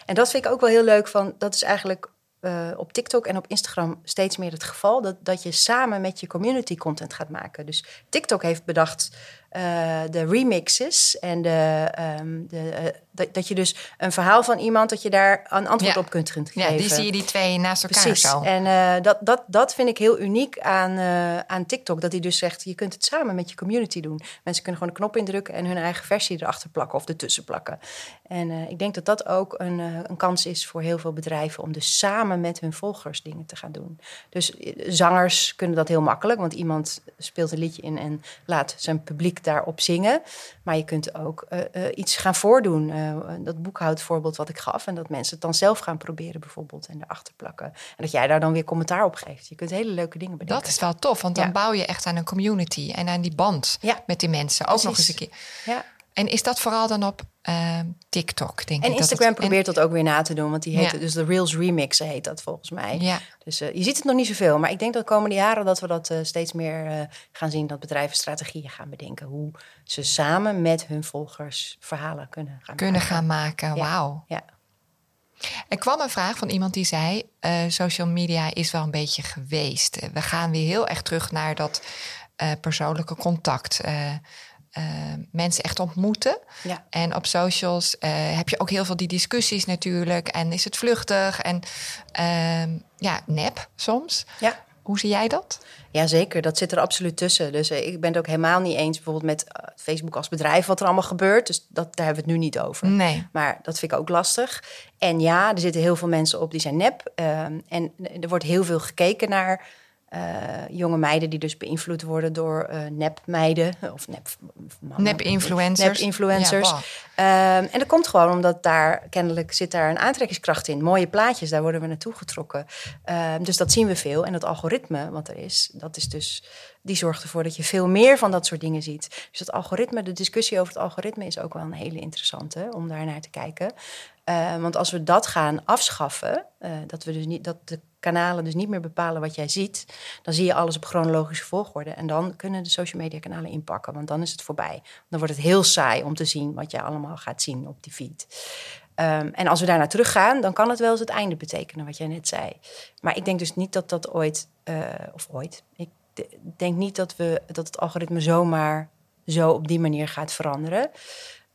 En dat vind ik ook wel heel leuk van, dat is eigenlijk uh, op TikTok en op Instagram steeds meer het geval. Dat, dat je samen met je community content gaat maken. Dus TikTok heeft bedacht uh, de remixes en de, um, de, uh, dat, dat je dus een verhaal van iemand, dat je daar een antwoord ja. op kunt geven. Ja, die zie je die twee naast elkaar Precies. zo. En uh, dat, dat, dat vind ik heel uniek aan, aan TikTok. Dat hij dus zegt, je kunt het samen met je community doen. Mensen kunnen gewoon een knop indrukken en hun eigen versie erachter plakken of ertussen plakken. En ik denk dat dat ook een, een kans is voor heel veel bedrijven om dus samen met hun volgers dingen te gaan doen. Dus zangers kunnen dat heel makkelijk, want iemand speelt een liedje in en laat zijn publiek daarop zingen. Maar je kunt ook uh, uh, iets gaan voordoen. Uh, dat boekhoudvoorbeeld wat ik gaf. En dat mensen het dan zelf gaan proberen bijvoorbeeld. En erachter plakken. En dat jij daar dan weer commentaar op geeft. Je kunt hele leuke dingen bedenken. Dat is wel tof. Want dan ja. bouw je echt aan een community. En aan die band ja. met die mensen. Ook Precies. nog eens een keer. Ja. En is dat vooral dan op uh, TikTok, denk en ik? Instagram dat het, probeert en... dat ook weer na te doen. Want die heet ja. dus de Reels Remix heet dat volgens mij. Ja. Dus uh, je ziet het nog niet zoveel. Maar ik denk dat de komende jaren dat we dat uh, steeds meer uh, gaan zien. Dat bedrijven strategieën gaan bedenken. Hoe ze samen met hun volgers verhalen kunnen gaan kunnen maken. gaan maken. Ja. Wauw. Ja. Er kwam een vraag van iemand die zei: social media is wel een beetje geweest. We gaan weer heel erg terug naar dat persoonlijke contact. Uh, mensen echt ontmoeten. Ja. En op socials uh, heb je ook heel veel die discussies natuurlijk. En is het vluchtig en uh, ja, nep soms. Ja. Hoe zie jij dat? Jazeker, dat zit er absoluut tussen. Dus ik ben het ook helemaal niet eens bijvoorbeeld met Facebook als bedrijf wat er allemaal gebeurt. Dus dat, daar hebben we het nu niet over. Nee. Maar dat vind ik ook lastig. En ja, er zitten heel veel mensen op die zijn nep. en er wordt heel veel gekeken naar uh, jonge meiden die dus beïnvloed worden door uh, nepmeiden of nep nep-influencers. Nep-influencers. Ja, um, en dat komt gewoon omdat daar kennelijk zit daar een aantrekkingskracht in. Mooie plaatjes, daar worden we naartoe getrokken. Um, dus dat zien we veel. En dat algoritme wat er is, dat is dus die zorgt ervoor dat je veel meer van dat soort dingen ziet. Dus dat algoritme, de discussie over het algoritme is ook wel een hele interessante om daar naar te kijken. Uh, want als we dat gaan afschaffen, uh, dat we dus niet dat de kanalen dus niet meer bepalen wat jij ziet, dan zie je alles op chronologische volgorde. En dan kunnen de social media kanalen inpakken, want dan is het voorbij. Dan wordt het heel saai om te zien wat jij allemaal gaat zien op die feed. Um, en als we daarna teruggaan, dan kan het wel eens het einde betekenen, wat jij net zei. Maar ik denk dus niet dat dat ooit, uh, of ooit, ik denk niet dat, we, dat het algoritme zomaar zo op die manier gaat veranderen.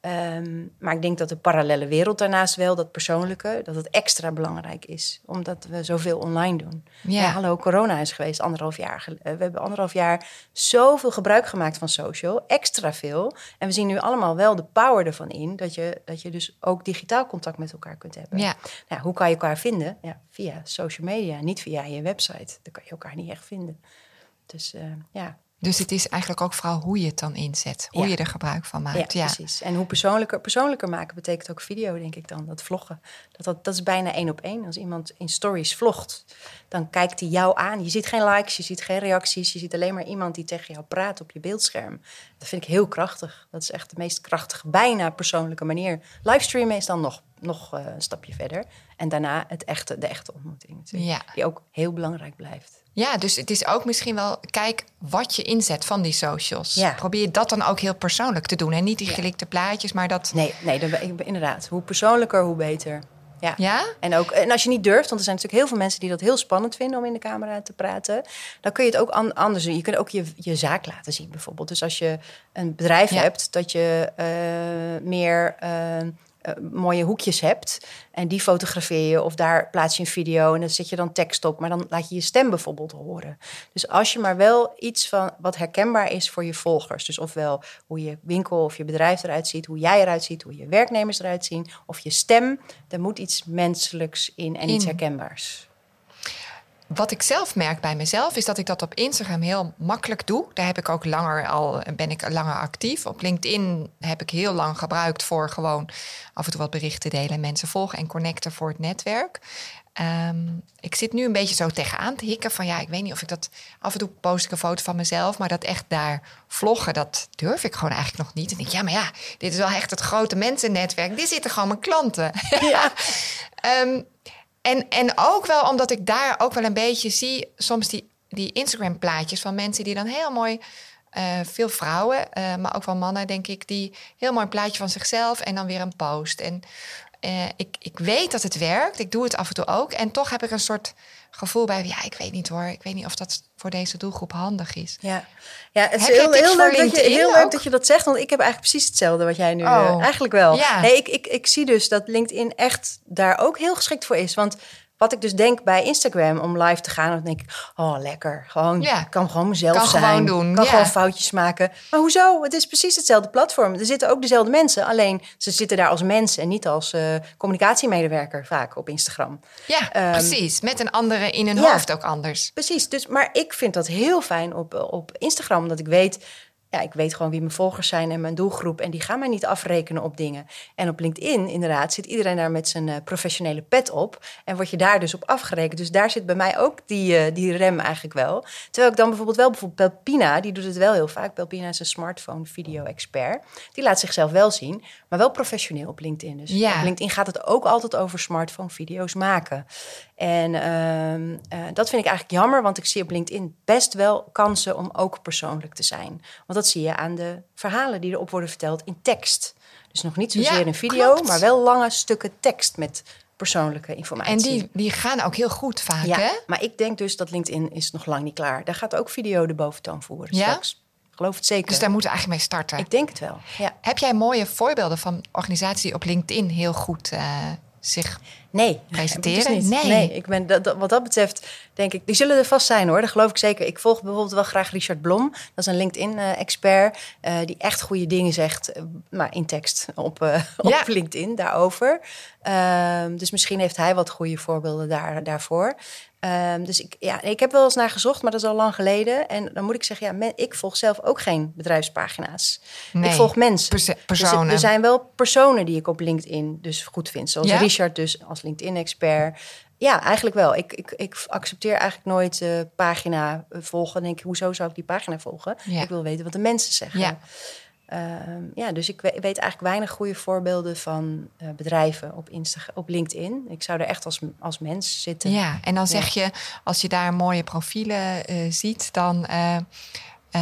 Um, maar ik denk dat de parallele wereld daarnaast wel, dat persoonlijke, dat het extra belangrijk is. Omdat we zoveel online doen. Ja. ja hallo, corona is geweest anderhalf jaar. We hebben anderhalf jaar zoveel gebruik gemaakt van social, extra veel. En we zien nu allemaal wel de power ervan in, dat je, dat je dus ook digitaal contact met elkaar kunt hebben. Ja. Nou, hoe kan je elkaar vinden? Ja, via social media, niet via je website. Dan kan je elkaar niet echt vinden. Dus uh, ja. Dus het is eigenlijk ook vooral hoe je het dan inzet. Hoe ja. je er gebruik van maakt. Ja, ja, precies. En hoe persoonlijker, persoonlijker maken betekent ook video, denk ik dan. Dat vloggen. Dat, dat, dat is bijna één op één. Als iemand in stories vlogt, dan kijkt hij jou aan. Je ziet geen likes, je ziet geen reacties. Je ziet alleen maar iemand die tegen jou praat op je beeldscherm. Dat vind ik heel krachtig. Dat is echt de meest krachtige, bijna persoonlijke manier. Livestreamen is dan nog nog eh, een stapje verder. En daarna het echte, de echte ontmoeting. natuurlijk, Ja. Die ook heel belangrijk blijft. Ja, dus het is ook misschien wel, kijk wat je inzet van die socials. Ja. Probeer dat dan ook heel persoonlijk te doen. En niet die gelikte plaatjes, maar dat... Nee, nee dan, inderdaad. Hoe persoonlijker, hoe beter. Ja. Ja? En, ook, en als je niet durft, want er zijn natuurlijk heel veel mensen die dat heel spannend vinden om in de camera te praten, dan kun je het ook an- anders doen. Je kunt ook je, je zaak laten zien, bijvoorbeeld. Dus als je een bedrijf Ja. hebt, dat je eh, meer eh, mooie hoekjes hebt en die fotografeer je of daar plaats je een video en dan zet je dan tekst op, maar dan laat je je stem bijvoorbeeld horen. Dus als je maar wel iets van wat herkenbaar is voor je volgers, dus ofwel hoe je winkel of je bedrijf eruit ziet, hoe jij eruit ziet, hoe je werknemers eruit zien, of je stem, er moet iets menselijks in en iets herkenbaars. Wat ik zelf merk bij mezelf is dat ik dat op Instagram heel makkelijk doe. Daar heb ik ook langer al ben ik langer actief. Op LinkedIn heb ik heel lang gebruikt voor gewoon af en toe wat berichten delen, en mensen volgen en connecten voor het netwerk. Ehm, ik zit nu een beetje zo tegenaan te hikken van ja, ik weet niet of ik dat af en toe post ik een foto van mezelf, maar dat echt daar vloggen, dat durf ik gewoon eigenlijk nog niet. En ik denk ja, maar ja, dit is wel echt het grote mensennetwerk. Dit zitten gewoon mijn klanten. Ja. Ehm, en, en ook wel omdat ik daar ook wel een beetje zie, soms die, die Instagram-plaatjes van mensen die dan heel mooi, eh, veel vrouwen, eh, maar ook wel mannen, denk ik, die heel mooi plaatje van zichzelf en dan weer een post. En eh, ik, ik weet dat het werkt, ik doe het af en toe ook. En toch heb ik een soort gevoel bij, ja, ik weet niet hoor, ik weet niet of dat voor deze doelgroep handig is. Ja, ja het is heel, leuk, dat je, heel leuk dat je dat zegt. Want ik heb eigenlijk precies hetzelfde wat jij nu... Oh. eh, eigenlijk wel. Ja. Nee, ik, ik, ik zie dus dat LinkedIn echt daar ook heel geschikt voor is. Want wat ik dus denk bij Instagram om live te gaan... dan denk ik, oh lekker, gewoon, Ja. ik kan gewoon mezelf Kan zijn. gewoon doen, kan ja. gewoon foutjes maken. Maar hoezo? Het is precies hetzelfde platform. Er zitten ook dezelfde mensen. Alleen ze zitten daar als mens en niet als eh, communicatiemedewerker vaak op Instagram. Ja, Ehm, precies. Met een andere in hun ja. hoofd ook anders. Precies, dus, maar ik vind dat heel fijn op, op Instagram, omdat ik weet, ja, ik weet gewoon wie mijn volgers zijn en mijn doelgroep. En die gaan mij niet afrekenen op dingen. En op LinkedIn, inderdaad, zit iedereen daar met zijn eh, professionele pet op. En word je daar dus op afgerekend. Dus daar zit bij mij ook die, eh, die rem eigenlijk wel. Terwijl ik dan bijvoorbeeld wel, bijvoorbeeld Pelpina, die doet het wel heel vaak. Pelpina is een smartphone video-expert. Die laat zichzelf wel zien, maar wel professioneel op LinkedIn. Dus Ja. op LinkedIn gaat het ook altijd over smartphone-video's maken. En ehm, eh, dat vind ik eigenlijk jammer, want ik zie op LinkedIn best wel kansen om ook persoonlijk te zijn. Want dat zie je aan de verhalen die erop worden verteld in tekst. Dus nog niet zozeer Ja, in video, klopt. maar wel lange stukken tekst met persoonlijke informatie. En die, die gaan ook heel goed vaak, ja, hè? maar ik denk dus dat LinkedIn is nog lang niet klaar. Daar gaat ook video de boventoon voeren Ja? straks. Geloof het zeker. Dus daar moeten we eigenlijk mee starten. Ik denk het wel, ja. Heb jij mooie voorbeelden van organisaties die op LinkedIn heel goed eh, zich... Nee. Presenteren? Dus niet. Nee. ik ben, dat, dat- wat dat betreft denk ik... Die zullen er vast zijn hoor, dat geloof ik zeker. Ik volg bijvoorbeeld wel graag Richard Blom. Dat is een LinkedIn-expert die echt goede dingen zegt... eh, maar in tekst op, eh, Ja. op LinkedIn daarover. Ehm, dus misschien heeft hij wat goede voorbeelden daar, daarvoor. Ehm, dus ik, ja, ik heb wel eens naar gezocht, maar dat is al lang geleden. En dan moet ik zeggen, ja, men- ik volg zelf ook geen bedrijfspagina's. Nee, ik volg mensen. perso- Dus er- personen. er zijn wel personen die ik op LinkedIn dus goed vind. Zoals Ja? Richard dus als LinkedIn-expert. Ja, eigenlijk wel. Ik, ik, ik accepteer eigenlijk nooit eh pagina eh, volgen. Dan denk ik, hoezo zou ik die pagina volgen? Ja. Ik wil weten wat de mensen zeggen. Ja. Ehm, ja, dus ik we- weet eigenlijk weinig goede voorbeelden van eh, bedrijven op, Insta op LinkedIn. Ik zou er echt als, als mens zitten. Ja, en dan zeg je, als je daar mooie profielen eh, ziet, dan eh,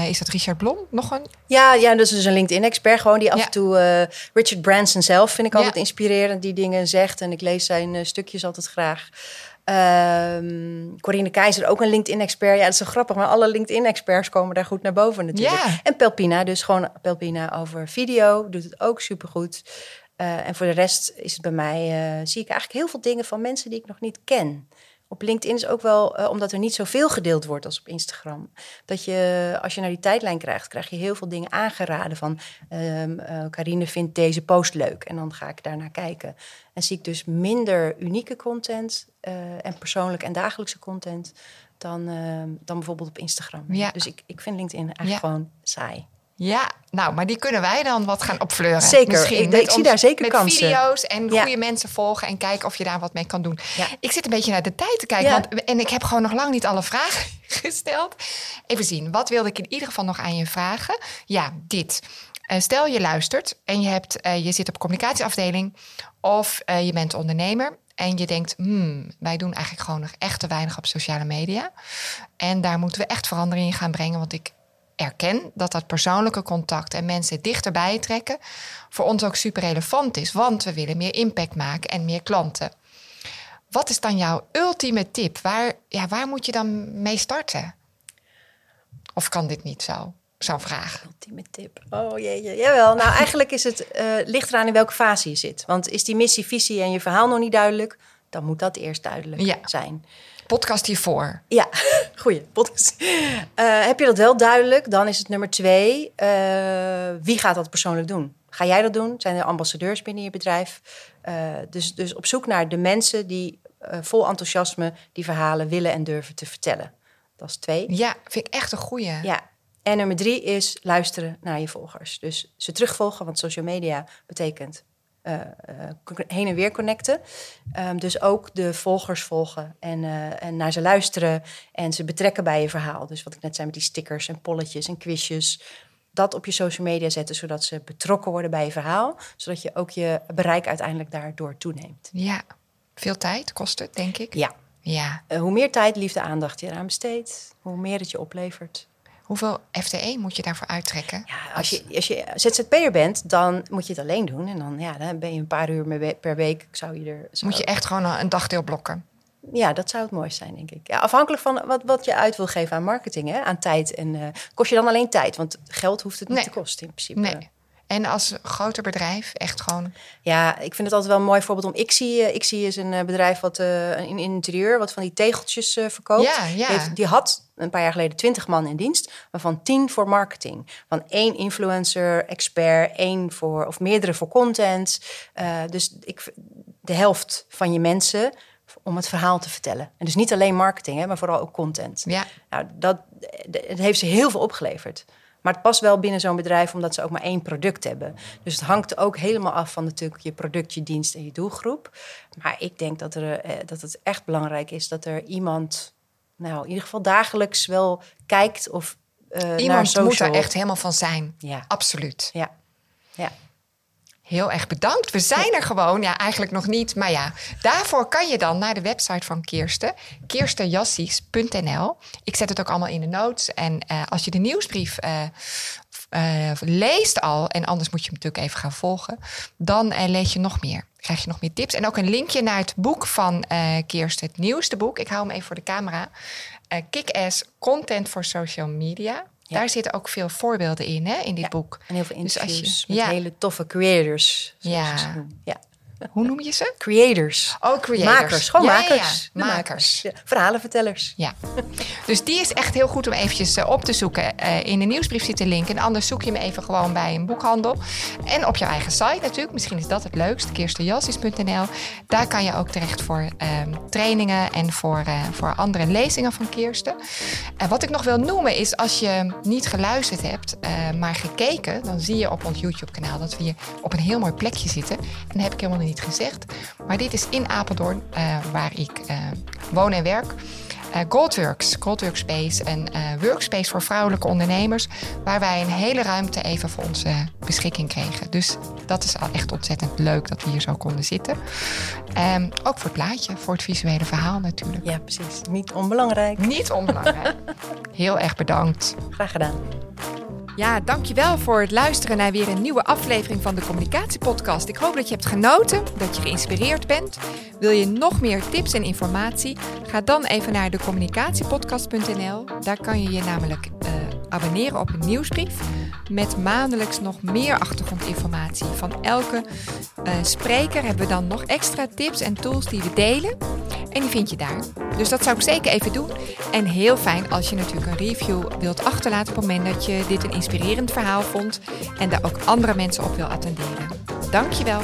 is dat Richard Blom nog een... Ja, ja, dus is een LinkedIn-expert gewoon die af Ja. en toe... Richard Branson zelf vind ik Ja. altijd inspirerend, die dingen zegt. En ik lees zijn stukjes altijd graag. Ehm Corine Keizer, ook een LinkedIn-expert. Ja, dat is zo grappig, maar alle LinkedIn-experts komen daar goed naar boven natuurlijk. Ja. En Pelpina, dus gewoon Pelpina over video, doet het ook supergoed. Eh en voor de rest is het bij mij, eh, zie ik eigenlijk heel veel dingen van mensen die ik nog niet ken. Op LinkedIn is ook wel, eh, omdat er niet zoveel gedeeld wordt als op Instagram. Dat je, als je naar die tijdlijn krijgt, krijg je heel veel dingen aangeraden van... eh, Carine vindt deze post leuk en dan ga ik daarnaar kijken. En zie ik dus minder unieke content eh, en persoonlijke en dagelijkse content... dan, ehm, dan bijvoorbeeld op Instagram. Ja. Dus ik, ik vind LinkedIn eigenlijk Ja. gewoon saai. Ja, nou, maar die kunnen wij dan wat gaan opfleuren. Zeker. Misschien Ik- met ik zie daar zeker met kansen. video's en Ja. goede mensen volgen en kijken of je daar wat mee kan doen. Ja. Ik zit een beetje naar de tijd te kijken, Ja. want, en ik heb gewoon nog lang niet alle vragen gesteld. Even zien, wat wilde ik in ieder geval nog aan je vragen? Ja, dit. Eh, stel je luistert en je, hebt, eh, je zit op communicatieafdeling of eh, je bent ondernemer en je denkt, hmm, wij doen eigenlijk gewoon nog echt te weinig op sociale media. En daar moeten we echt verandering in gaan brengen, want ik erken dat dat persoonlijke contact en mensen dichterbij trekken voor ons ook super relevant is, want we willen meer impact maken en meer klanten. Wat is dan jouw ultieme tip? Waar, ja, waar moet je dan mee starten? Of kan dit niet zo? Zo'n vraag. Ultieme tip. Oh jeetje. Jawel. Nou, eigenlijk is het, uh, ligt eraan in welke fase je zit. Want is die missie, visie en je verhaal nog niet duidelijk, dan moet dat eerst duidelijk Ja. zijn. Podcast hiervoor. Ja, goeie podcast. Eh, heb je dat wel duidelijk, dan is het nummer twee. eh, wie gaat dat persoonlijk doen? Ga jij dat doen? Zijn er ambassadeurs binnen je bedrijf? Eh, dus, dus op zoek naar de mensen die vol enthousiasme die verhalen willen en durven te vertellen. Dat is twee. Ja, vind ik echt een goeie. Ja. En nummer drie is luisteren naar je volgers. Dus ze terugvolgen, want social media betekent eh, eh, heen en weer connecten. Ehm, dus ook de volgers volgen en, eh, en naar ze luisteren en ze betrekken bij je verhaal. Dus wat ik net zei met die stickers en polletjes en quizjes. Dat op je social media zetten, zodat ze betrokken worden bij je verhaal. Zodat je ook je bereik uiteindelijk daardoor toeneemt. Ja. Veel tijd kost het, denk ik. Ja, Ja. hoe meer tijd, liefde, aandacht je eraan besteedt, hoe meer het je oplevert. Hoeveel FTE moet je daarvoor uittrekken? Ja, als je, als je ZZP'er bent, dan moet je het alleen doen. En dan, ja, dan ben je een paar uur per week. Zou je er, zou- Moet je echt gewoon een dagdeel blokken? Ja, dat zou het mooiste zijn, denk ik. Ja, afhankelijk van wat, wat je uit wil geven aan marketing, hè, aan tijd. En eh, kost je dan alleen tijd? Want geld hoeft het niet Nee. te kosten in principe. Nee. En als groter bedrijf echt gewoon... Ja, ik vind het altijd wel een mooi voorbeeld om Ixie. eh, Ixie is een eh, bedrijf wat eh, in interieur, wat van die tegeltjes eh, verkoopt. Ja, ja. Heeft- die had een paar jaar geleden 20 man in dienst, waarvan 10 voor marketing. Van één influencer, expert, één voor of meerdere voor content. Eh, dus ik, de helft van je mensen om het verhaal te vertellen. En dus niet alleen marketing, hè, maar vooral ook content. Ja, Nou, dat, het heeft ze heel veel opgeleverd. Maar het past wel binnen zo'n bedrijf omdat ze ook maar één product hebben. Dus het hangt ook helemaal af van natuurlijk je product, je dienst en je doelgroep. Maar ik denk dat, er, eh, dat het echt belangrijk is dat er iemand, nou in ieder geval dagelijks wel kijkt of eh naar iemand moet social. er echt helemaal van zijn. Ja, Absoluut. ja, ja. Heel erg bedankt. We zijn er gewoon. Ja, eigenlijk nog niet. Maar ja, daarvoor kan je dan naar de website van Kirsten. kirstenjassies.nl Ik zet het ook allemaal in de notes. En eh, als je de nieuwsbrief eh, eh, leest al... en anders moet je hem natuurlijk even gaan volgen... dan eh, lees je nog meer. Krijg je nog meer tips. En ook een linkje naar het boek van eh Kirsten. Het nieuwste boek. Ik hou hem even voor de camera. Kick-Ass Content for Social Media. Ja. Daar zitten ook veel voorbeelden in, hè, in dit Ja. boek. En heel veel Dus als je- interviews met ja. hele toffe creators. Ja. ja. Hoe noem je ze? Creators. Oh, creators. Makers, gewoon Ja, makers. ja. De Makers. Ja, verhalenvertellers. Ja. Dus die is echt heel goed om eventjes eh, op te zoeken. Eh, in de nieuwsbrief zit een link. En anders zoek je hem even gewoon bij een boekhandel. En op jouw eigen site natuurlijk. Misschien is dat het leukst. kirstenjassies.nl Daar kan je ook terecht voor ehm, trainingen en voor, eh, voor andere lezingen van Kirsten. En wat ik nog wil noemen is als je niet geluisterd hebt, maar gekeken... dan zie je op ons YouTube-kanaal dat we hier op een heel mooi plekje zitten. En dat heb ik helemaal niet gezegd. Maar dit is in Apeldoorn, eh, waar ik eh, woon en werk. Eh, Goldworks, Goldworks Space, een workspace voor vrouwelijke ondernemers, waar wij een hele ruimte even voor onze beschikking kregen. Dus dat is al echt ontzettend leuk dat we hier zo konden zitten. Ehm, ook voor het plaatje, voor het visuele verhaal natuurlijk. Ja, precies. Niet onbelangrijk. Niet onbelangrijk. Heel erg bedankt. Graag gedaan. Ja, dankjewel voor het luisteren naar weer een nieuwe aflevering van de Communicatiepodcast. Ik hoop dat je hebt genoten, dat je geïnspireerd bent. Wil je nog meer tips en informatie? Ga dan even naar decommunicatiepodcast.nl. Daar kan je je namelijk eh, abonneren op een nieuwsbrief met maandelijks nog meer achtergrondinformatie. Van elke eh, spreker hebben we dan nog extra tips en tools die we delen. En die vind je daar. Dus dat zou ik zeker even doen. En heel fijn als je natuurlijk een review wilt achterlaten op het moment dat je dit een inspirerend verhaal vond en daar ook andere mensen op wil attenderen. Dankjewel.